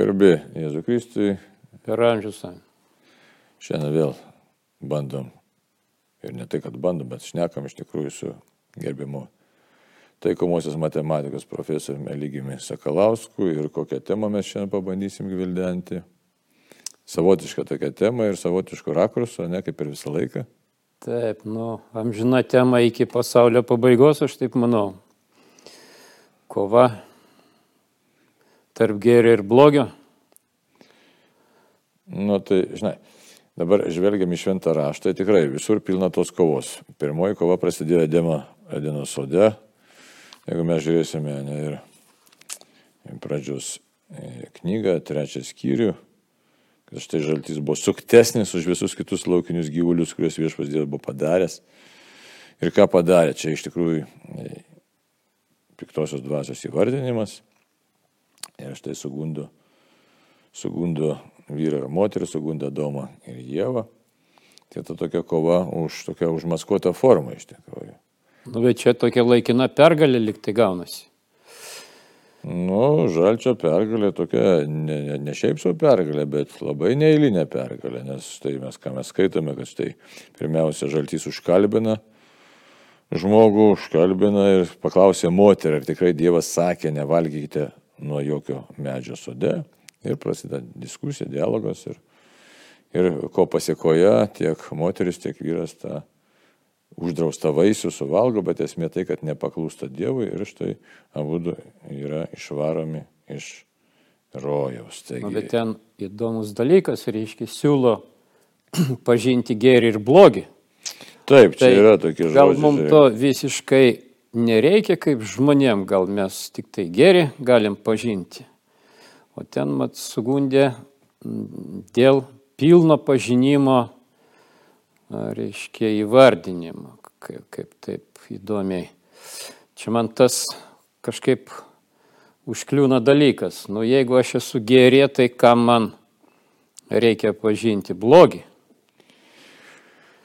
Garbė Jėzų Kristui. Per amžius. Šiandien vėl bandom. Ir ne tai, kad bandom, bet šnekam iš tikrųjų su gerbimu taikomosios matematikos profesoriumi Eligimi Sakalausku ir kokią temą mes šiandien pabandysim gvildenti. Savotiška tokia tema ir savotiškų rakursų, ne kaip ir visą laiką. Taip, nu, amžina tema iki pasaulio pabaigos, aš taip manau. Kova tarp gėrio ir blogio. Nu, tai, žinai, dabar žvelgiam į šventą raštą, tai tikrai visur pilna tos kovos. Pirmoji kova prasidėjo Edemo Edeno sode, jeigu mes žiūrėsime ne, ir pradžios e, knygą, trečią skyrių, kad štai žaltys buvo suktesnis už visus kitus laukinius gyvulius, kuriuos viešpas Dievas buvo padaręs. Ir ką padarė, čia iš tikrųjų e, piktosios dvasios įvardinimas. Ir štai sugundo, sugundo vyrą ir moterį, sugundo Domą ir Jėvą. Tai ta tokia kova už tokią užmaskuotą formą iš tikrųjų. Nu, bet čia tokia laikina pergalė liktai gaunasi. Nu, žalčio pergalė tokia, ne, ne, ne šiaip savo pergalė, bet labai neįlinė pergalė, nes tai mes, ką mes skaitome, kad štai pirmiausia žaltys užkalbina žmogų, užkalbina ir paklausė moterį, ar tikrai Dievas sakė, nevalgykite nuo jokio medžio sode. Ir prasideda diskusija, dialogas ir, ir ko pasiekoja tiek moteris, tiek vyras tą uždraustą vaisių suvalgo, bet esmė tai, kad nepaklūsta Dievui ir štai abu yra išvaromi iš rojaus. Taigi... Nu, bet ten įdomus dalykas, reiškia, siūlo pažinti gėrį ir blogį. Taip, čia tai yra tokie žodžiai. Gal mums to visiškai nereikia kaip žmonėm, gal mes tik tai gėrį galim pažinti. O ten mat sugundė dėl pilno pažinimo reiškia įvardinimą, kaip, kaip taip įdomiai. Čia man tas kažkaip užkliūna dalykas. Nu, jeigu aš esu gerė, tai kam man reikia pažinti blogį?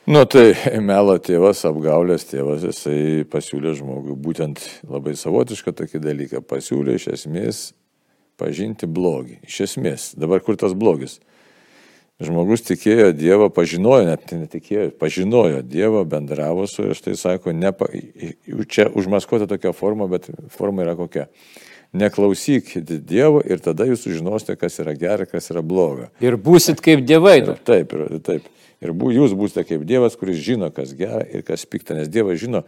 Nu tai melo tėvas, apgaulės tėvas, jisai pasiūlė žmogui būtent labai savotišką tokį dalyką. Pasiūlė iš esmės pažinti blogį. Iš esmės. Dabar kur tas blogis? Žmogus tikėjo Dievą, pažinojo, net netikėjo, pažinojo Dievą, bendravo su ir štai sako, nepa, čia užmaskuota tokia forma, bet forma yra kokia. Neklausykite Dievo ir tada jūs sužinosite, kas yra gera, kas yra bloga. Ir būsit kaip dievai. Ir, taip, ir, taip. Ir bu, jūs būsite kaip Dievas, kuris žino, kas gera ir kas pikta, nes Dievas žino,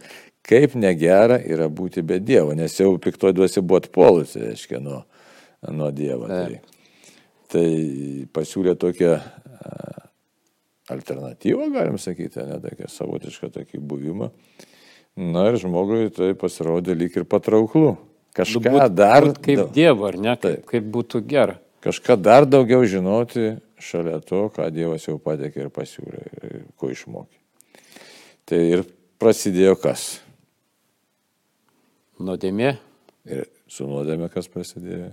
kaip negera yra būti be Dievo, nes jau piktoji duosi buvo atpolusi, reiškia, nuo, nuo Dievo. Taip. Tai, Tai pasiūlė tokią alternatyvą, galim sakyti, ne tokią savotišką tokį buvimą. Na ir žmogui tai pasirodė lyg ir patrauklu. Kažką būt, dar. Būt kaip da... Dievo, ar ne? Kaip, kaip būtų gera. Kažką dar daugiau žinoti šalia to, ką Dievas jau patekė ir pasiūlė, ko išmokė. Tai ir prasidėjo kas? Nuodėmė. Ir su nuodėmė kas prasidėjo?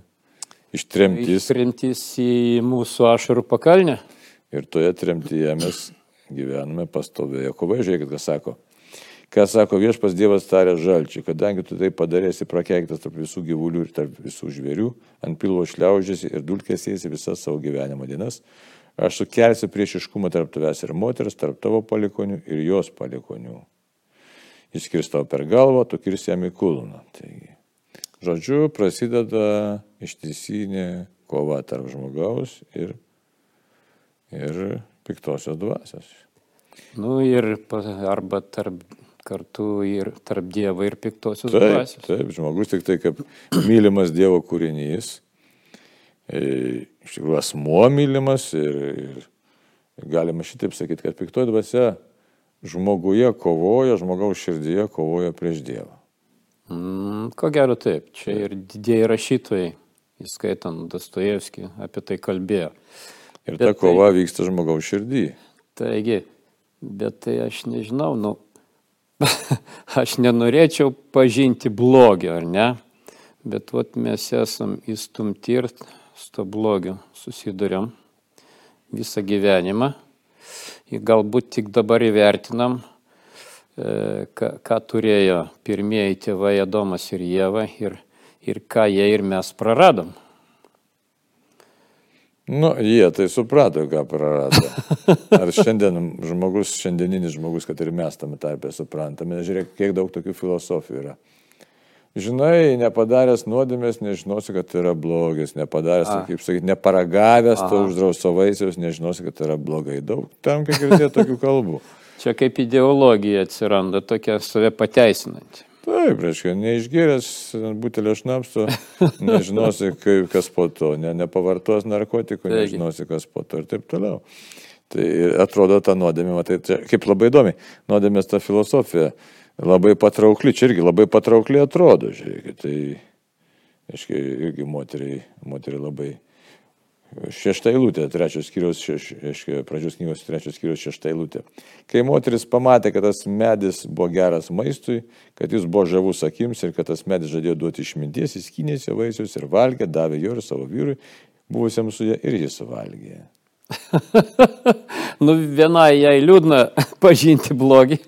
Ištremtis. Ištremtis į mūsų ašarų pakalnę. Ir toje tremtyje mes gyvename pastovėje kovai. Žiūrėkit, ką sako. Ką sako viešpas Dievas tarė žalčiui, kadangi tu tai padarėsi prakeiktas tarp visų gyvulių ir tarp visų žvėrių, ant pilvo šliaužėsi ir dulkėsiesi visas savo gyvenimo dienas, aš sukelsiu priešiškumą tarp tavęs ir moters, tarp tavo palikonių ir jos palikonių. Jis kirs tau per galvą, tu kirs jam į kulną. Taigi, Žodžiu, prasideda ištisinė kova tarp žmogaus ir, ir piktosios dvasios. Nu ir arba tarp, kartu ir tarp Dievo ir piktosios taip, dvasios. Taip, žmogus tik tai kaip mylimas Dievo kūrinys, e, iš tikrųjų asmuo mylimas ir, ir galima šitaip sakyti, kad piktoji dvasia žmoguje kovoja, žmogaus širdyje kovoja prieš Dievą. Mm, ko gero taip, čia ir didieji rašytojai, įskaitant Dostojevskį, apie tai kalbėjo. Ir bet ta kova tai, vyksta žmogaus širdį. Taigi, bet tai aš nežinau, nu, aš nenorėčiau pažinti blogio, ar ne? Bet vat mes esam įstumti ir su to blogiu susidurėm visą gyvenimą. Ir galbūt tik dabar įvertinam, E, ką, ką turėjo pirmieji tėvai Adomas ir Jėva ir, ir ką jie ir mes praradom. Nu, jie tai suprato, ką prarado. Ar šiandien žmogus, šiandieninis žmogus, kad ir mes tame tarpe suprantame, žiūrėk, kiek daug tokių filosofijų yra. Žinai, nepadaręs nuodėmės, nežinosi, kad tai yra blogis, nepadaręs, A. kaip sakyti, neparagavęs to uždrausto vaisiaus, nežinosi, kad tai yra blogai. Daug tam, kiek girdėjau tokių kalbų. Čia kaip ideologija atsiranda, tokia save pateisinanti. Taip, reiškia, neišgėręs butelio šnapsto, nežinosi, kaip, kas po to, ne, nepavartos narkotikų, nežinosi, kas po to ir taip toliau. Tai atrodo ta nuodėmė, tai čia, kaip labai įdomi, nuodėmės ta filosofija labai patraukli, čia irgi labai patraukli atrodo, žiūrėkit, tai, aiškiai, irgi moteriai, moteriai labai. Šešta eilutė, trečios skyrius, aiškiai, pradžios knygos trečios skyrius, šešta eilutė. Kai moteris pamatė, kad tas medis buvo geras maistui, kad jis buvo žavus akims ir kad tas medis žadėjo duoti išminties, jis kynėsi vaisius ir valgė, davė jo ir savo vyrui, buvusiam su ja ir jis suvalgė. nu, vienai jai liūdna pažinti blogį.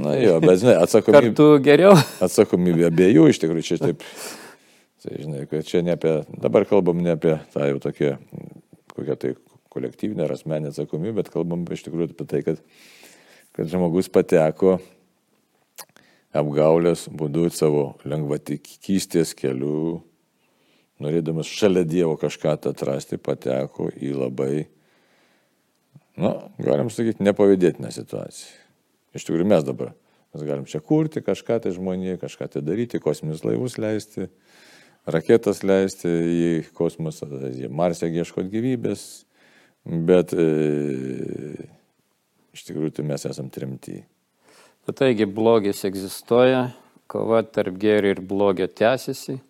Na jo, bet žinai, atsakomybė. Kartu geriau. Atsakomybė abiejų iš tikrųjų čia taip. Tai žinai, kad čia ne apie, dabar kalbam ne apie tą jau tokią, kokią tai kolektyvinę ar asmenę atsakomybę, bet kalbam iš tikrųjų apie tai, kad, kad žmogus pateko apgaulės būdu savo lengvatikystės keliu, norėdamas šalia Dievo kažką atrasti, pateko į labai nu, galim sakyti, nepavydėtina situacija. Iš tikrųjų mes dabar, mes galim čia kurti kažką tai žmonėje, kažką tai daryti, kosminius laivus leisti, raketas leisti į kosmosą, į Marsą ieškoti gyvybės, bet e, iš tikrųjų tai mes esam trimti. Taigi blogis egzistuoja, kova tarp gėrio ir blogio tęsiasi,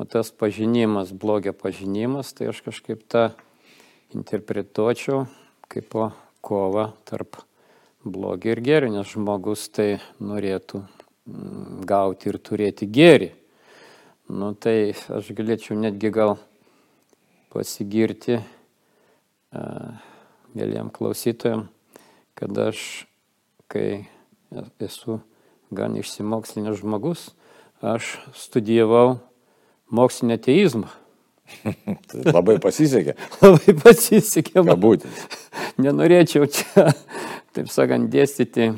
o tas pažinimas, blogio pažinimas, tai aš kažkaip tą interpretuočiau kaip kova tarp blogio ir gėrio, nes žmogus tai norėtų mm, gauti ir turėti gėrį. Nu tai aš galėčiau netgi gal pasigirti mėlyjam klausytojam, kad aš, kai esu gan išsimokslinęs žmogus, aš studijavau mokslinį ateizmą. Labai pasisekė. Labai pasisekė. Kabutės. Nenorėčiau čia, taip sakant, dėstyti,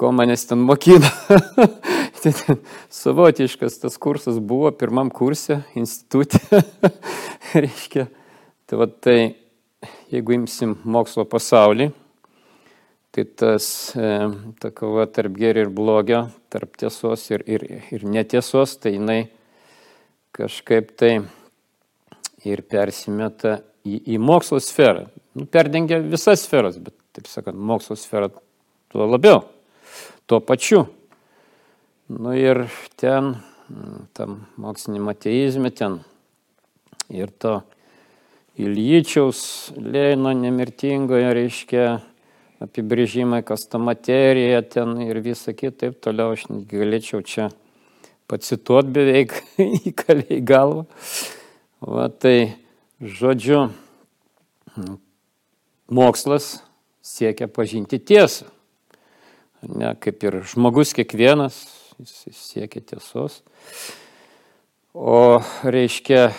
ko manęs ten mokino. Tai savotiškas tas kursas buvo pirmam kurse, institutė. Reiškia, tai va tai, jeigu imsim mokslo pasaulį, tai tas, e, ta kova tarp gėrio ir blogio, tarp tiesos ir, ir, ir netiesos, tai jinai kažkaip tai ir persimeta į, į mokslo sferą. Nu, perdengia visas sferas, bet, taip sakant, mokslo sfera tuo labiau, tuo pačiu. Nu ir ten, tam moksliniam ateizme, ten ir to Ilyčiaus Leino nemirtingoje reiškia apibrėžimai, kas ta materija ten ir visa kita, taip toliau aš galėčiau čia pacituoti beveik įkaliai galvą. Va tai, žodžiu, mokslas siekia pažinti tiesą. Ne, kaip ir žmogus kiekvienas, jis siekia tiesos. O reiškia,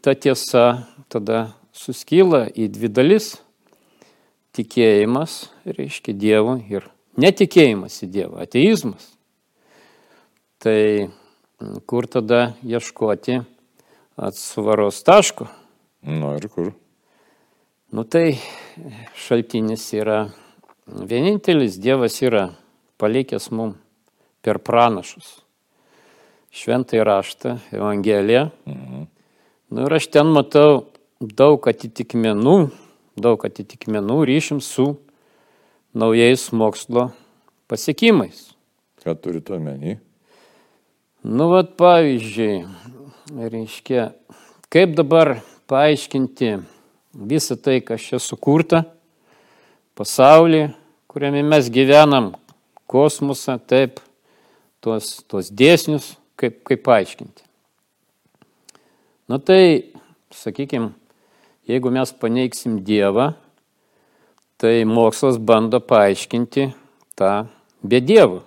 ta tiesa tada suskyla į dvi dalis. Tikėjimas, reiškia Dievu ir netikėjimas į Dievą, ateizmas. Tai kur tada ieškoti atsvaros taško. Nu ir kur? Nu tai šaltinis yra vienintelis, Dievas yra palikęs mum per pranašus. Šventai raštą, Evangeliją. Mhm. Nu ir aš ten matau daug atitikmenų, daug atitikmenų ryšim su naujais mokslo pasiekimais. Ką turite omeny? Nu, vad pavyzdžiui, reiškia, kaip dabar paaiškinti visą tai, kas čia sukurta, pasaulį, kuriame mes gyvenam, kosmosą, taip, tuos, tuos dėsnius, kaip, kaip paaiškinti. Na tai, sakykime, jeigu mes paneigsim Dievą, tai mokslas bando paaiškinti tą be Dievo.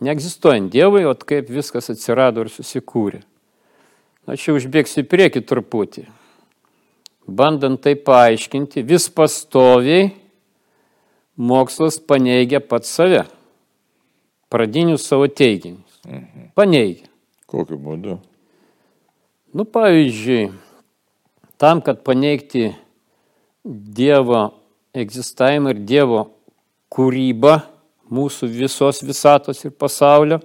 Neegzistuojant Dievui, o kaip viskas atsirado ir susikūrė. Aš jau užbėgsiu į priekį truputį. bandant tai paaiškinti, vis pastoviai mokslas paneigia pats save, pradinius savo teiginius. Mhm. Paneigia. Kokiu būdu? Nu, pavyzdžiui, tam, kad paneigti Dievo egzistavimą ir Dievo kūrybą mūsų visos visatos ir pasaulio,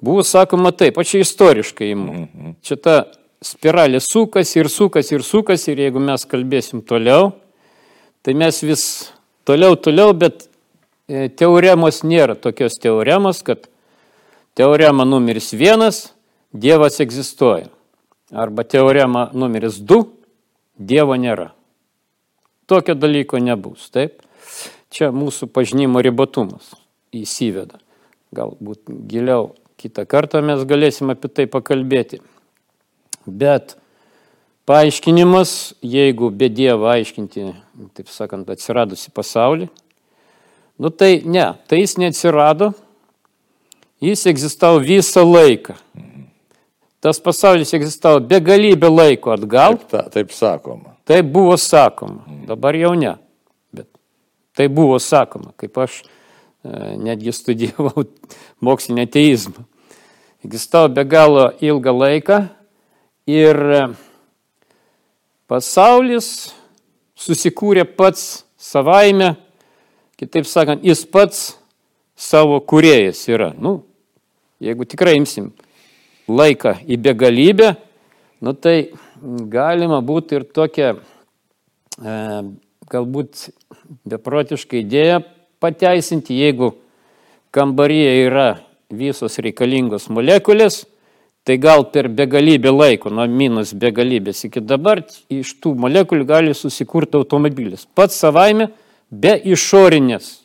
buvo sakoma taip, aš čia istoriškai imu. -hmm. Čia ta spiralė sukasi ir sukasi ir sukasi ir jeigu mes kalbėsim toliau, tai mes vis toliau, toliau, bet teoremos nėra tokios teoremos, kad teorema numeris vienas, Dievas egzistuoja. Arba teorema numeris du, Dievo nėra. Tokio dalyko nebus, taip? Čia mūsų pažinimo ribotumas įsiveda. Galbūt giliau kitą kartą mes galėsim apie tai pakalbėti. Bet paaiškinimas, jeigu be Dievo aiškinti, taip sakant, atsiradusi pasaulį, nu tai ne, tai jis neatsirado, jis egzistavo visą laiką. Tas pasaulis egzistavo begalybę laiko atgal. Taip, ta, taip sakoma. Taip buvo sakoma. Dabar jau ne. Bet tai buvo sakoma, kaip aš e, netgi studijavau mokslinę teizmą. Egzistavo be galo ilgą laiką ir e, pasaulis susikūrė pats savaime, kitaip sakant, jis pats savo kuriejas yra. Nu, jeigu tikrai imsim laiką į begalybę, nu tai galima būtų ir tokią e, galbūt beprotišką idėją pateisinti, jeigu kambaryje yra visos reikalingos molekulės, tai gal per begalybę laiko, nuo minus begalybės iki dabar, iš tų molekulių gali susikurti automobilis. Pats savaime be išorinės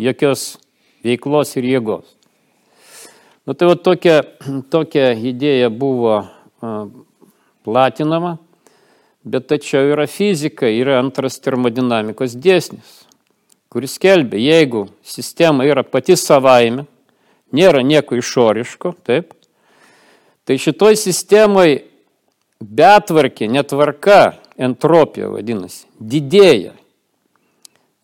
jokios veiklos ir jėgos. Nu tai va tokia, tokia idėja buvo platinama, bet tačiau yra fizika, yra antras termodinamikos dėsnis, kuris kelbė, jeigu sistema yra pati savaime, nėra nieko išoriško, taip, tai šitoj sistemai betvarkė, netvarka, entropija vadinasi, didėja.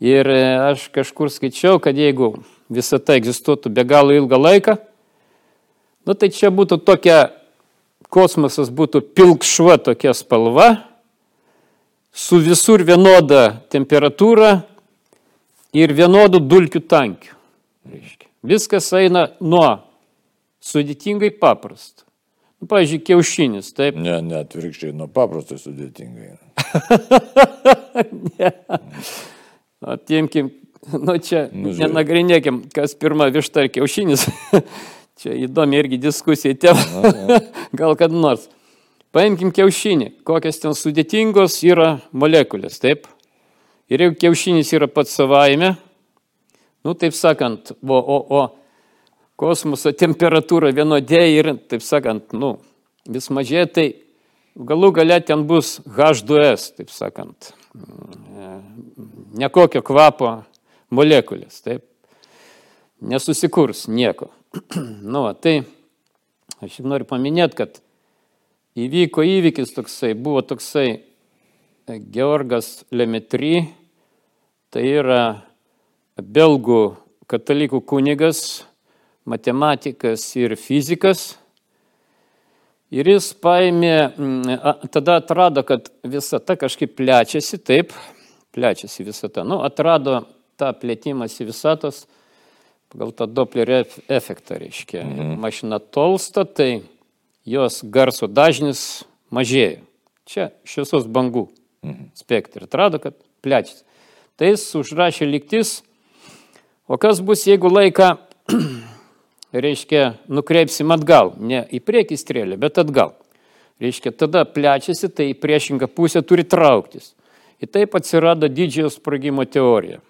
Ir e, aš kažkur skaičiau, kad jeigu visata egzistuotų be galo ilgą laiką, Nu tai čia būtų tokia, kosmosas būtų pilkšva tokia spalva, su visur vienoda temperatūra ir vienodų dulkių. Reiškia. Viskas eina nuo sudėtingai paprasta. Nu, pavyzdžiui, kiaušinis, taip. Ne, ne, atvirkščiai, nuo paprastai sudėtingai. ne. Atimkim, nu čia, nu, nenagrinėkim, kas pirma višta ar kiaušinis. Čia įdomi irgi diskusija tėva. Gal kad nors. Paimkim kiaušinį. Kokios ten sudėtingos yra molekulės, taip? Ir jeigu kiaušinis yra pats savaime, nu taip sakant, o, o, o kosmoso temperatūra vienodėja ir, taip sakant, nu, vis mažėja, tai galų gale ten bus H2S, taip sakant, nekokio kvapo molekulės, taip? Nesusikurs nieko. nu, va, tai aš noriu paminėti, kad įvyko įvykis toksai, buvo toksai e, Georgas Lemetry, tai yra belgų katalikų kunigas, matematikas ir fizikas. Ir jis paėmė, tada atrado, kad visata kažkaip plečiasi, taip, plečiasi visata. Nu, atrado tą plėtimąsi visatos pagal tą Dopplerio efektą, reiškia. Mhm. Mašina tolsta, tai jos garso dažnis mažėja. Čia šviesos bangų mhm. spektrą. Atrado, kad plečiasi. Tai jis užrašė liktis, o kas bus, jeigu laiką, reiškia, nukreipsim atgal, ne į priekį strėlę, bet atgal. Reiškia, tada plečiasi, tai į priešingą pusę turi trauktis. Ir taip atsirado didžiojo sprogimo teorija.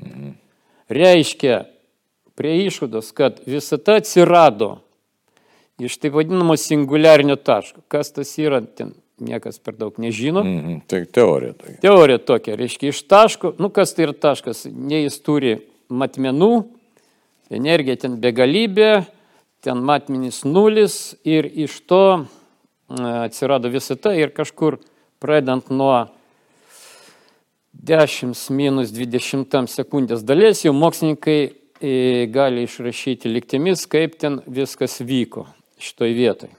Mhm. Reiškia, prie išvados, kad visata atsirado iš taip vadinamo singuliarinio taško. Kas tas yra, ten niekas per daug nežino. Mm -hmm. Tai teorija tokia. Teorija tokia, reiškia iš taško, nu kas tai yra taškas, ne jis turi matmenų, energija ten begalybė, ten matmenys nulis ir iš to atsirado visata ir kažkur pradedant nuo 10 minus 20 sekundės dalies, jau mokslininkai e, gali išrašyti liktimis, kaip ten viskas vyko šitoj vietoj.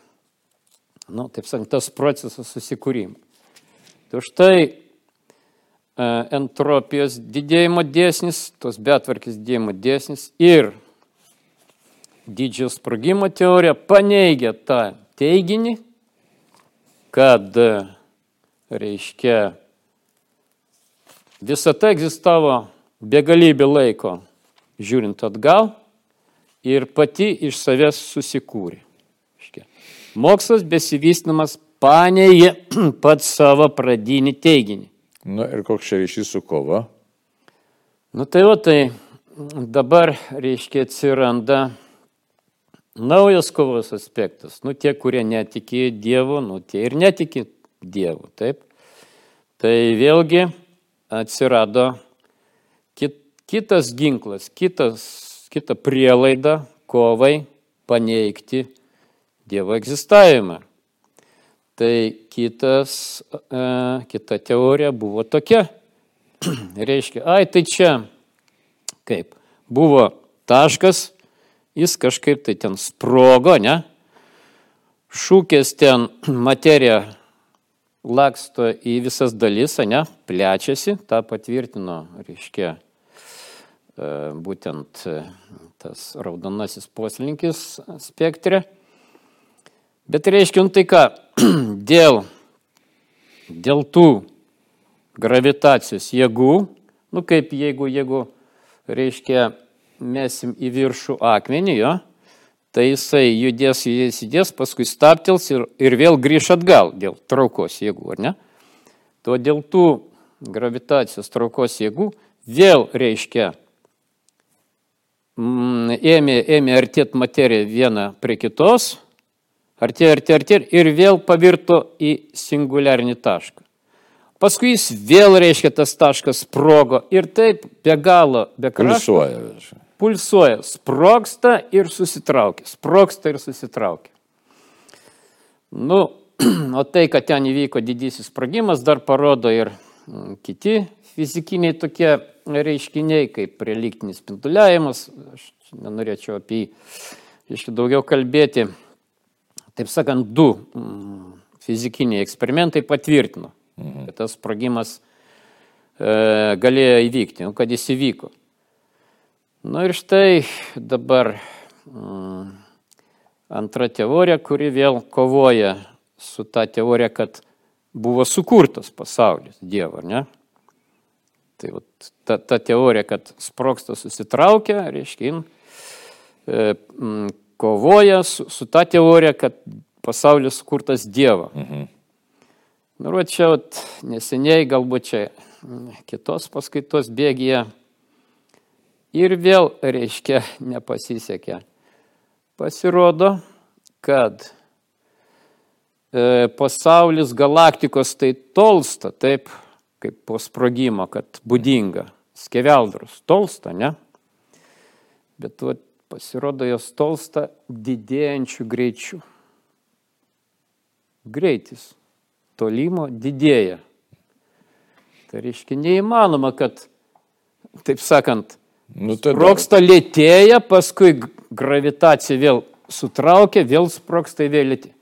Nu, taip sakant, tas procesas susikūrimo. Tai štai e, entropijos didėjimo dėsnis, tos betvarkės didėjimo dėsnis ir didžiojo sprogimo teorija paneigia tą teiginį, kad, reiškia, visata egzistavo begalybę laiko, žiūrint atgal, ir pati iš savęs susikūrė. Mokslas besivystymas paneigia pats savo pradinį teiginį. Na ir koks čia ryšys su kova? Nu tai va tai dabar, reiškia, atsiranda naujas kovos aspektas. Nu tie, kurie netikė Dievu, nu tie ir netikė Dievu, taip. Tai vėlgi atsirado kit, kitas ginklas, kitas, kita prielaida kovai paneigti Dievo egzistavimą. Tai kitas, e, kita teorija buvo tokia. Reiškia, ai tai čia kaip, buvo taškas, jis kažkaip tai ten sprogo, ne? Šūkės ten materija laksto į visas dalis, ne? Plečiasi, tą patvirtino, reiškia, e, būtent e, tas raudonasis poslinkis spektre. Bet reiškia, nu tai ką, dėl, dėl tų gravitacijos jėgų, nu kaip jeigu, jeigu, reiškia, mesim į viršų akmenį, jo, tai jisai judės, judės, judės, paskui staptels ir, ir vėl grįž atgal dėl traukos jėgų, ar ne? To dėl tų gravitacijos traukos jėgų vėl reiškia mm, ėmė, ėmė artėti materija viena prie kitos, artėjo, artėjo, artėjo ir vėl pavirto į singuliarinį tašką. Paskui jis vėl reiškia tas taškas sprogo ir taip be galo, be krašto. Pulsuoja pulsuoja, sproksta ir susitraukia, sproksta ir susitraukia. Nu, o tai, kad ten įvyko didysis sprogimas, dar parodo ir mm, kiti fizikiniai tokie reiškiniai, kaip reliktinis spinduliavimas, aš nenorėčiau apie jį iški daugiau kalbėti. Taip sakant, du mm, fizikiniai eksperimentai patvirtino, mhm. kad tas sprogimas e, galėjo įvykti, nu, kad jis įvyko. Na nu ir štai dabar mm, antra teorija, kuri vėl kovoja su ta teorija, kad buvo sukurtas pasaulis Dievo, ne? Tai vat, ta, ta teorija, kad sproksta susitraukia, reiškia, e, mm, kovoja su, su ta teorija, kad pasaulis sukurtas Dievo. Mhm. Nu, ir čia vat, neseniai, galbūt čia mm, kitos paskaitos bėgėje Ir vėl, reiškia, nepasisekė. Pasirodo, kad e, pasaulis galaktikos tai tolsta, taip kaip po sprogimo, kad būdinga. Skeveldrus tolsta, ne? Bet vat, pasirodo, jos tolsta didėjančių greičių. Greitis tolimo didėja. Tai reiškia neįmanoma, kad, taip sakant, Nu, tada... Sproksta lėtėja, paskui gravitacija vėl sutraukia, vėl sproksta vėl lėtėja.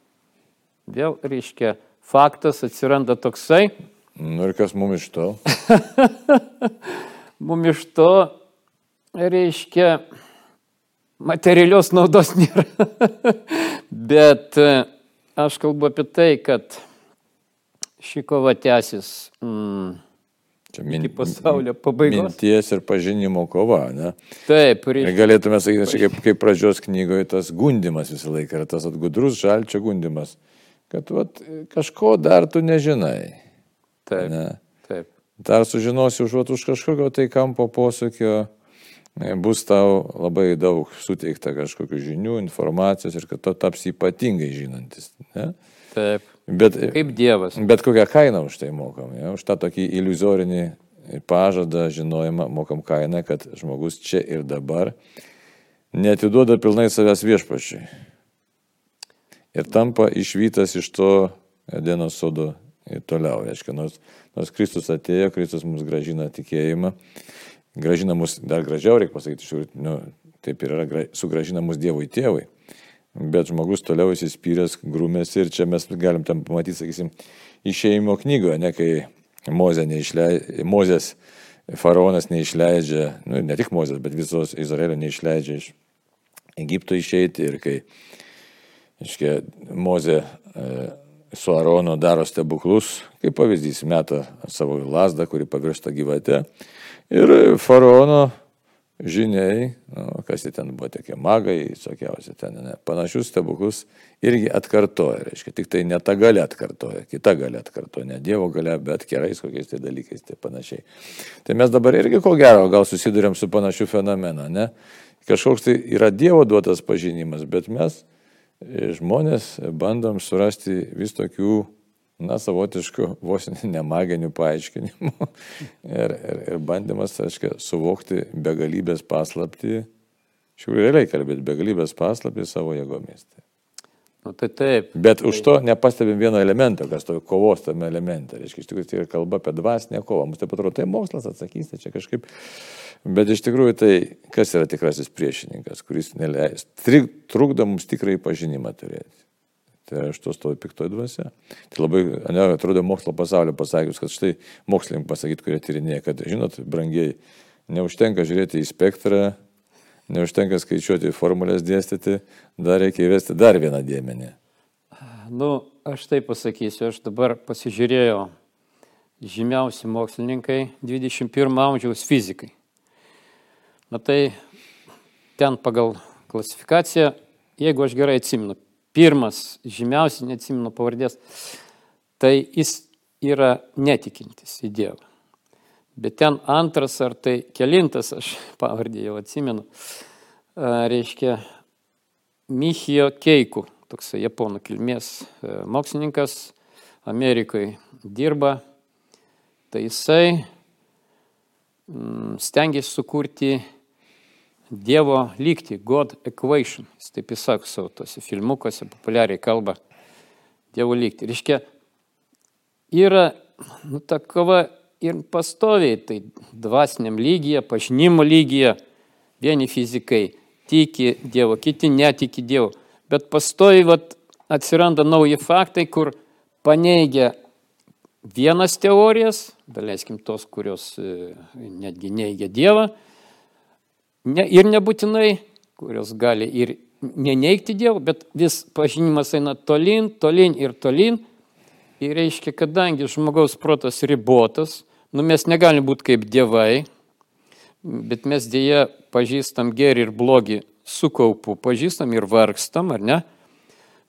Vėl, reiškia, faktas atsiranda toksai. Nu ir kas mums iš to? mums iš to, reiškia, materialios naudos nėra. Bet e, aš kalbu apie tai, kad ši kova tęsis. Mm, Čia min, pasaulio pabaigos. Minties ir pažinimo kova, ne? Taip, reikia. Galėtume sakyti, kaip, kaip pradžios knygoje tas gundimas visą laiką, yra tas atgudrus žalčio gundimas, kad vat, kažko dar tu nežinai. Taip. Ne? Taip. Dar sužinosi už, vat, už kažkokio tai kampo posūkio, bus tau labai daug suteikta kažkokių žinių, informacijos ir kad tu taps ypatingai žinantis. Ne? Taip. Bet, Kaip Dievas. Bet kokią kainą už tai mokam. Ja? Už tą tokį iliuzorinį pažadą, žinojimą mokam kainą, kad žmogus čia ir dabar netiduoda pilnai savęs viešpačiai. Ir tampa išvytas iš to Edeno sodo ir toliau. Reiškia, nors, nors Kristus atėjo, Kristus mums gražina tikėjimą, gražina mus, dar gražiau reikia pasakyti, šiur, nu, taip ir yra, sugražina mus Dievui tėvui. Bet žmogus toliau įsispyręs, grūmėsi ir čia mes galim tam pamatyti, sakysim, išėjimo knygoje, ne kai Mozė neišleidžia, Mozės faraonas neišleidžia, nu, ne tik Mozės, bet visos Izraelio neišleidžia iš Egipto išeiti ir kai, iškia, Mozė e, su Aronu daro stebuklus, kaip pavyzdys, meta savo lasdą, kuri pavirsta gyvate. Ir faraono žiniai, nu, kas ten buvo, tokie magai, visokiausi ten, ne, panašius stebuklus irgi atkartoja, reiškia, tik tai ne ta galia atkartoja, kita galia atkartoja, ne Dievo galia, bet kerais kokiais tai dalykais, tai panašiai. Tai mes dabar irgi ko gero gal susidurėm su panašiu fenomenu, ne? Kažkoks tai yra Dievo duotas pažinimas, bet mes žmonės bandom surasti vis tokių, na, savotiškų, vos nemaginių paaiškinimų ir, ir, ir bandymas, aiškiai, suvokti begalybės paslapti, iš tikrųjų realiai kalbėti, begalybės paslapti savo jėgomis. Tai. Nu, tai taip. Bet už to nepastebim vieno elemento, kas to kovos tame elemente. Reiškia, iš tikrųjų tai yra kalba apie dvasinę kovą. Mums taip atrodo, tai mokslas atsakys, tai čia kažkaip. Bet iš tikrųjų tai kas yra tikrasis priešininkas, kuris neleis, trukdo mums tikrai pažinimą turėti. Tai iš to stovi piktoji dvasia. Tai labai, ne, atrodo, mokslo pasaulio pasakius, kad štai mokslininkai pasakyti, kurie tyrinėja, kad, žinot, brangiai, neužtenka žiūrėti į spektrą, neužtenka skaičiuoti formulės dėstyti, dar reikia įvesti dar vieną dėmenį. Nu, aš taip pasakysiu, aš dabar pasižiūrėjau žymiausi mokslininkai 21 amžiaus fizikai. Na tai ten pagal klasifikaciją, jeigu aš gerai atsimenu, pirmas žymiausias, neatsimenu pavardės, tai jis yra netikintis į Dievą. Bet ten antras ar tai kelintas, aš pavardį jau atsimenu, reiškia Michijo Keiku, toks japonų kilmės mokslininkas, Amerikoje dirba, tai jisai mm, stengiasi sukurti Dievo lygti, God equation, jis taip įsako savo tose filmukuose, populiariai kalba. Dievo lygti. Reiškia, yra nu, ta kova ir pastoviai, tai dvasiniam lygyje, pažinimo lygyje, vieni fizikai tiki Dievo, kiti netiki Dievo, bet pastoviai vat, atsiranda nauji faktai, kur paneigia vienas teorijas, daleiskim tos, kurios e, netgi neigia Dievą, ne, ir nebūtinai, kurios gali ir neneigti Dievą, bet vis pažinimas eina tolin, tolin ir tolin. Ir reiškia, kadangi žmogaus protas ribotas, nu mes negalim būti kaip dievai, bet mes dėja pažįstam gerį ir blogį su kaupu, pažįstam ir vargstam, ar ne?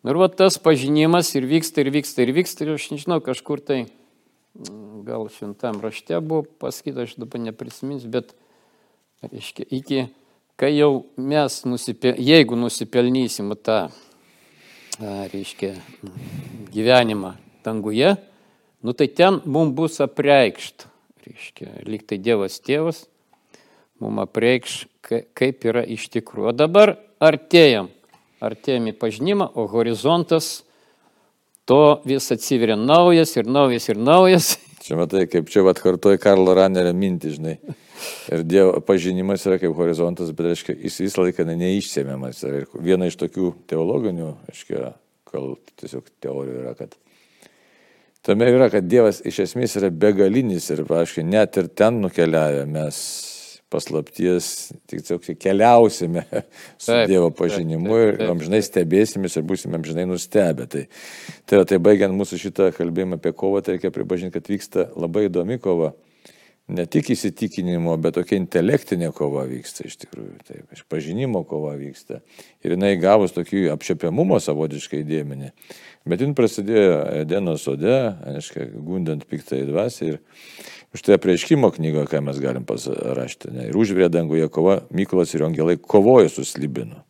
Nu ir va tas pažinimas ir vyksta, ir vyksta, ir vyksta, ir aš nežinau, kažkur tai, mm, gal šventam rašte buvo pasakyta, aš dabar neprisiminsiu, bet, reiškia, iki, kai jau mes, nusipel, jeigu nusipelnysim tą, reiškia, gyvenimą danguje, nu tai ten mums bus apreikšta reiškia, lyg tai Dievas tėvas, mums apreikš, kaip yra iš tikrųjų. O dabar artėjam, artėjam į pažinimą, o horizontas to vis atsiveria naujas ir naujas ir naujas. Čia matai, kaip čia atkartoja Karlo Ranerio mintį, žinai. Ir Dievo pažinimas yra kaip horizontas, bet, reiškia, jis visą laiką neišsėmiamas. Ir viena iš tokių teologinių, reiškia, gal tiesiog teorijų yra, kad Tame yra, kad Dievas iš esmės yra begalinis ir, aiškiai, net ir ten nukeliavę mes paslapties, tiesiog keliausime su taip, Dievo pažinimu taip, taip, taip, ir amžinai stebėsimės ir būsime amžinai nustebę. Tai, tai, tai baigiant mūsų šitą kalbėjimą apie kovą, tai reikia pripažinti, kad vyksta labai įdomi kova ne tik įsitikinimo, bet tokia intelektinė kova vyksta iš tikrųjų, taip, išpažinimo kova vyksta. Ir jinai gavus tokį apčiapiamumo savotiškai dėmenį. Bet jin prasidėjo Edeno sode, aiškiai, gundant piktai dvasį ir už tai prieškimo knygoje, ką mes galim pasirašyti. Ne, ir užvirė danguje kova, Mykolas ir Angelai kovojo su slibinu.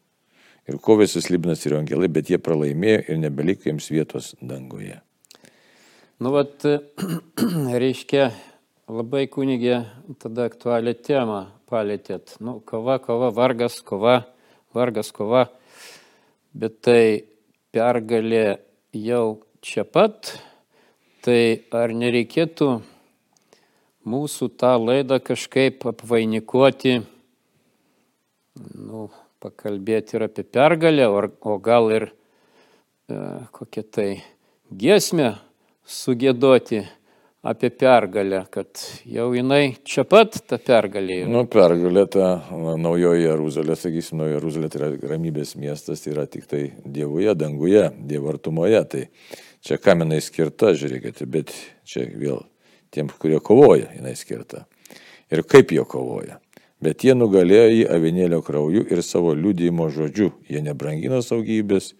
Ir kovė su slibinas ir Angelai, bet jie pralaimėjo ir nebeliko jiems vietos danguje. Nu, vat, reiškia, labai kunigė tada aktualią temą palėtėt. Nu, kova, kova, vargas, kova, vargas, kova. Bet tai pergalė jau čia pat, Tai ar nereikėtų mūsų tą laidą kažkaip apvainikuoti, nu, pakalbėti ir apie pergalę, o, gal ir e, kokią tai giesmę sugėdoti apie pergalę, kad jau jinai čia pat ta pergalė. Nu, pergalė ta naujoji Jeruzalė, sakysim, naujoji Jeruzalė tai yra ramybės miestas, tai yra tik tai Dievoje, danguje, Dievo artumoje. Tai čia kam jinai skirta, žiūrėkite, bet čia vėl tiems, kurie kovoja, jinai skirta. Ir kaip jie kovoja. Bet jie nugalėjo jį avinėlio krauju ir savo liūdėjimo žodžiu. Jie nebrangino saugybės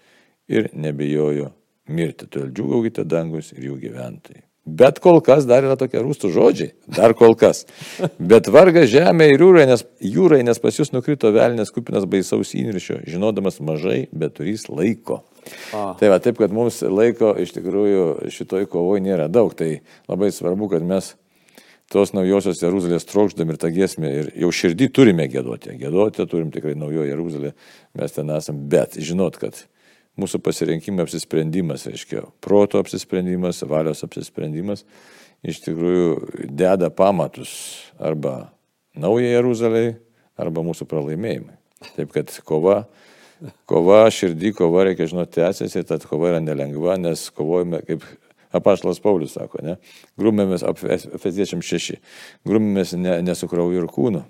ir nebijojo mirti. Todėl džiugaukite dangus ir jų gyventojai. Bet kol kas dar yra tokie rūstų žodžiai, dar kol kas. Bet varga žemė ir jūrai, nes, jūrai, nes pas jūs nukrito velnės kupinas baisaus įniršio, žinodamas mažai, bet turys laiko. A. Tai va taip, kad mums laiko iš tikrųjų šitoj kovoje nėra daug, tai labai svarbu, kad mes tos naujosios Jeruzalės trokšdami ir tą giesmę ir jau širdį turime gėduoti. Gėduoti turim tikrai naujoje Jeruzalė, mes ten esam, bet žinot, kad mūsų pasirinkimo apsisprendimas, reiškia, proto apsisprendimas, valios apsisprendimas, iš tikrųjų deda pamatus arba naujai Jeruzaliai, arba mūsų pralaimėjimai. Taip kad kova, kova širdį, kova reikia žinoti tęsiasi, tad kova yra nelengva, nes kovojame, kaip apaštalas Paulius sako, ne, grumėmės, Efeziečiam šeši, grumėmės ne, ne su krauju ir kūnu,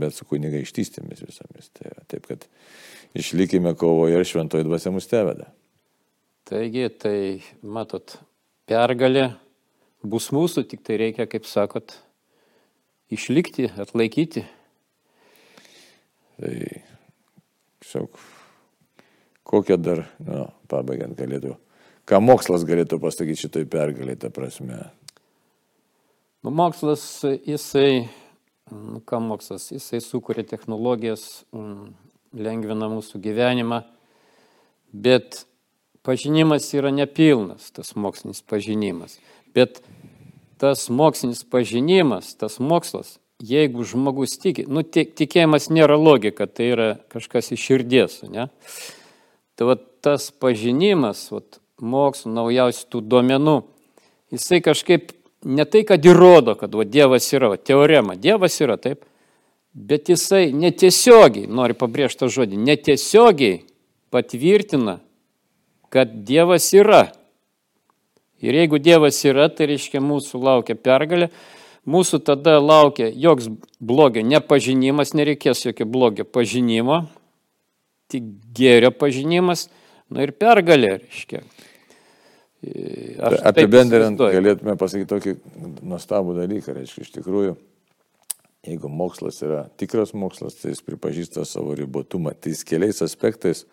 bet su kunigaikštystėmis visomis. Tai taip kad išlikime kovoje ir šventoji dvasia mus teveda. Taigi, tai matot, pergalė bus mūsų, tik tai reikia, kaip sakot, išlikti, atlaikyti. Tai, tiesiog, kokią dar, nu, pabaigiant galėtų, ką mokslas galėtų pasakyti šitoj pergalė, ta prasme. Nu, mokslas, jisai, nu, ką mokslas, jisai sukuria technologijas, mm, lengvina mūsų gyvenimą, bet pažinimas yra nepilnas, tas mokslinis pažinimas. Bet tas mokslinis pažinimas, tas mokslas, jeigu žmogus tiki, nu, tikėjimas nėra logika, tai yra kažkas iš širdies, ne? Tai va, tas pažinimas, va, mokslo, naujausių tų duomenų, jisai kažkaip ne tai, kad įrodo, kad va, Dievas yra, va, teorema, Dievas yra, taip, bet jisai netiesiogiai, noriu pabrėžti tą žodį, netiesiogiai patvirtina, kad Dievas yra. Ir jeigu Dievas yra, tai reiškia mūsų laukia pergalė, mūsų tada laukia joks blogio nepažinimas, nereikės jokio blogio pažinimo, tik gėrio pažinimas, na ir pergalė, reiškia. Aš Apibendrinant, galėtume pasakyti tokį nuostabų dalyką, reiškia, iš tikrųjų Jeigu mokslas yra tikras mokslas, tai jis pripažįsta savo ribotumą. Tai jis keliais aspektais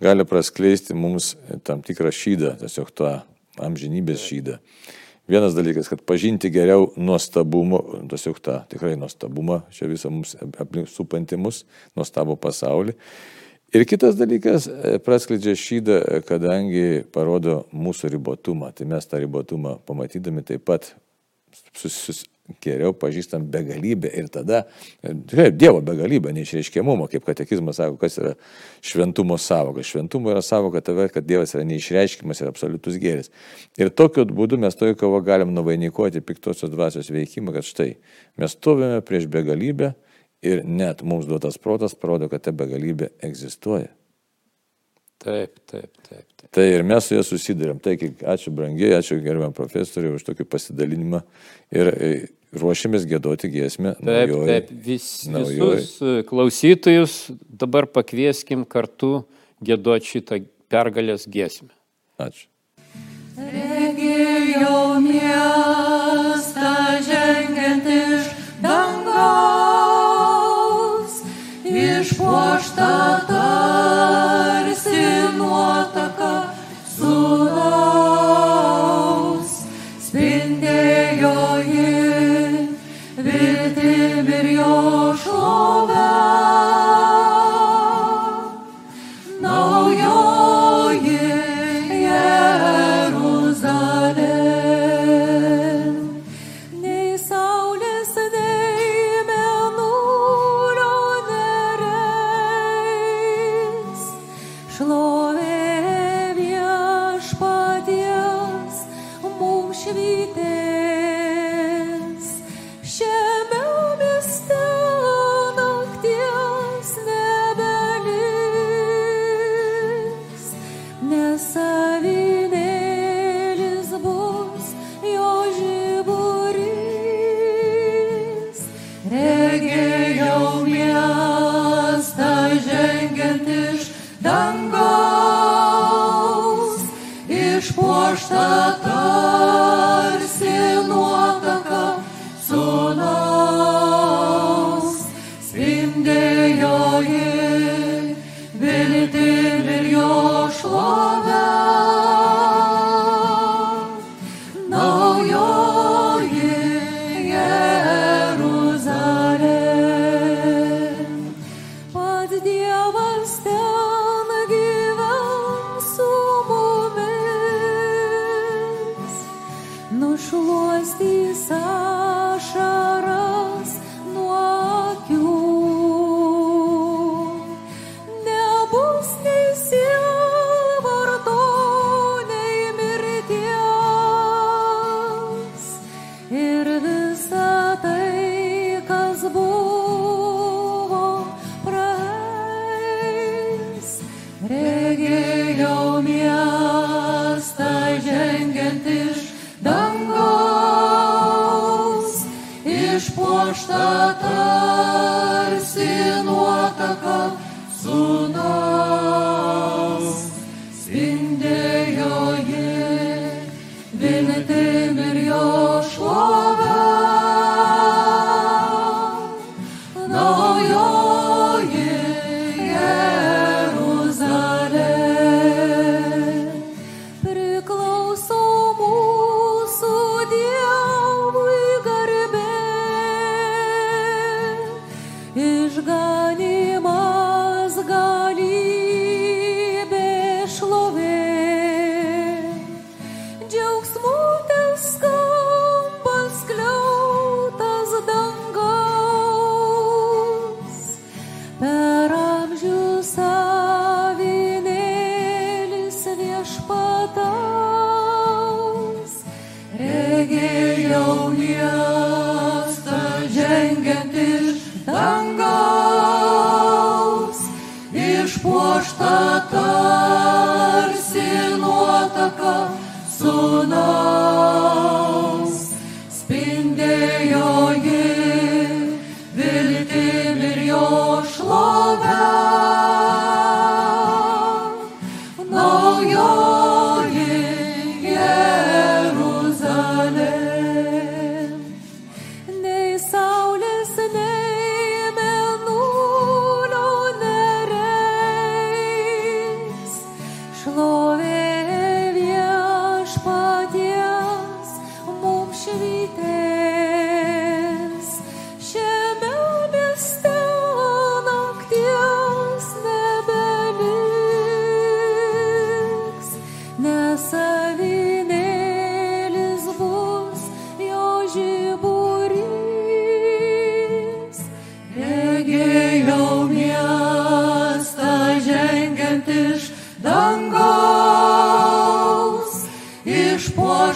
gali praskleisti mums tam tikrą šydą, tiesiog tą amžinybės šydą. Vienas dalykas, kad pažinti geriau nuostabumo, tiesiog tą tikrai nuostabumą, čia visą mums aplink supantimus, nuostabų pasaulį. Ir kitas dalykas, e, praskleidžia šydą, kadangi parodo mūsų ribotumą. Tai mes tą ribotumą pamatydami taip pat sus, geriau pažįstam begalybę ir tada, tikrai Dievo begalybę, neišreiškiamumo, kaip katekizmas sako, kas yra šventumo savoka. Šventumo yra savoka tave, kad Dievas yra neišreiškimas ir absoliutus gėris. Ir tokiu būdu mes toje kovo galim nuvainikuoti piktosios dvasios veikimą, kad štai mes stovime prieš begalybę ir net mums duotas protas parodo, kad ta begalybė egzistuoja. Taip, taip, taip. taip. Tai ir mes su juo susidurėm. Taigi, ačiū brangiai, ačiū gerbiam profesoriui už tokį pasidalinimą ir e, ruošiamės gėdoti giesmę. Taip, naujoj, taip, vis, naujoj. visus klausytojus dabar pakvieskim kartu gėdoti šitą pergalės giesmę. Ačiū. Chuck. net iš dangaus, išpuošta tarsi nuotaka.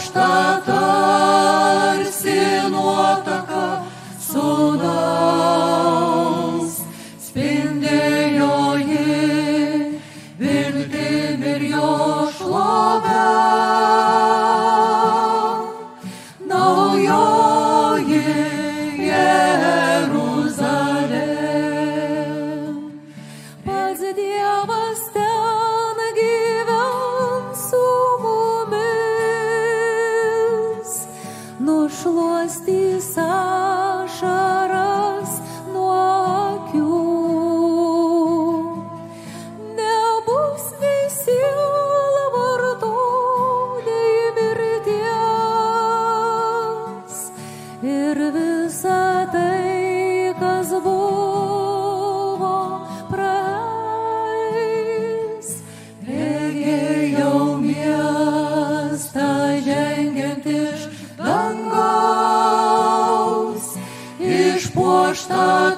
что-то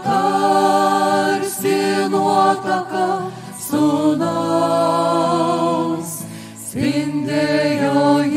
tarsi nuotaka sunaus spindėjo jie.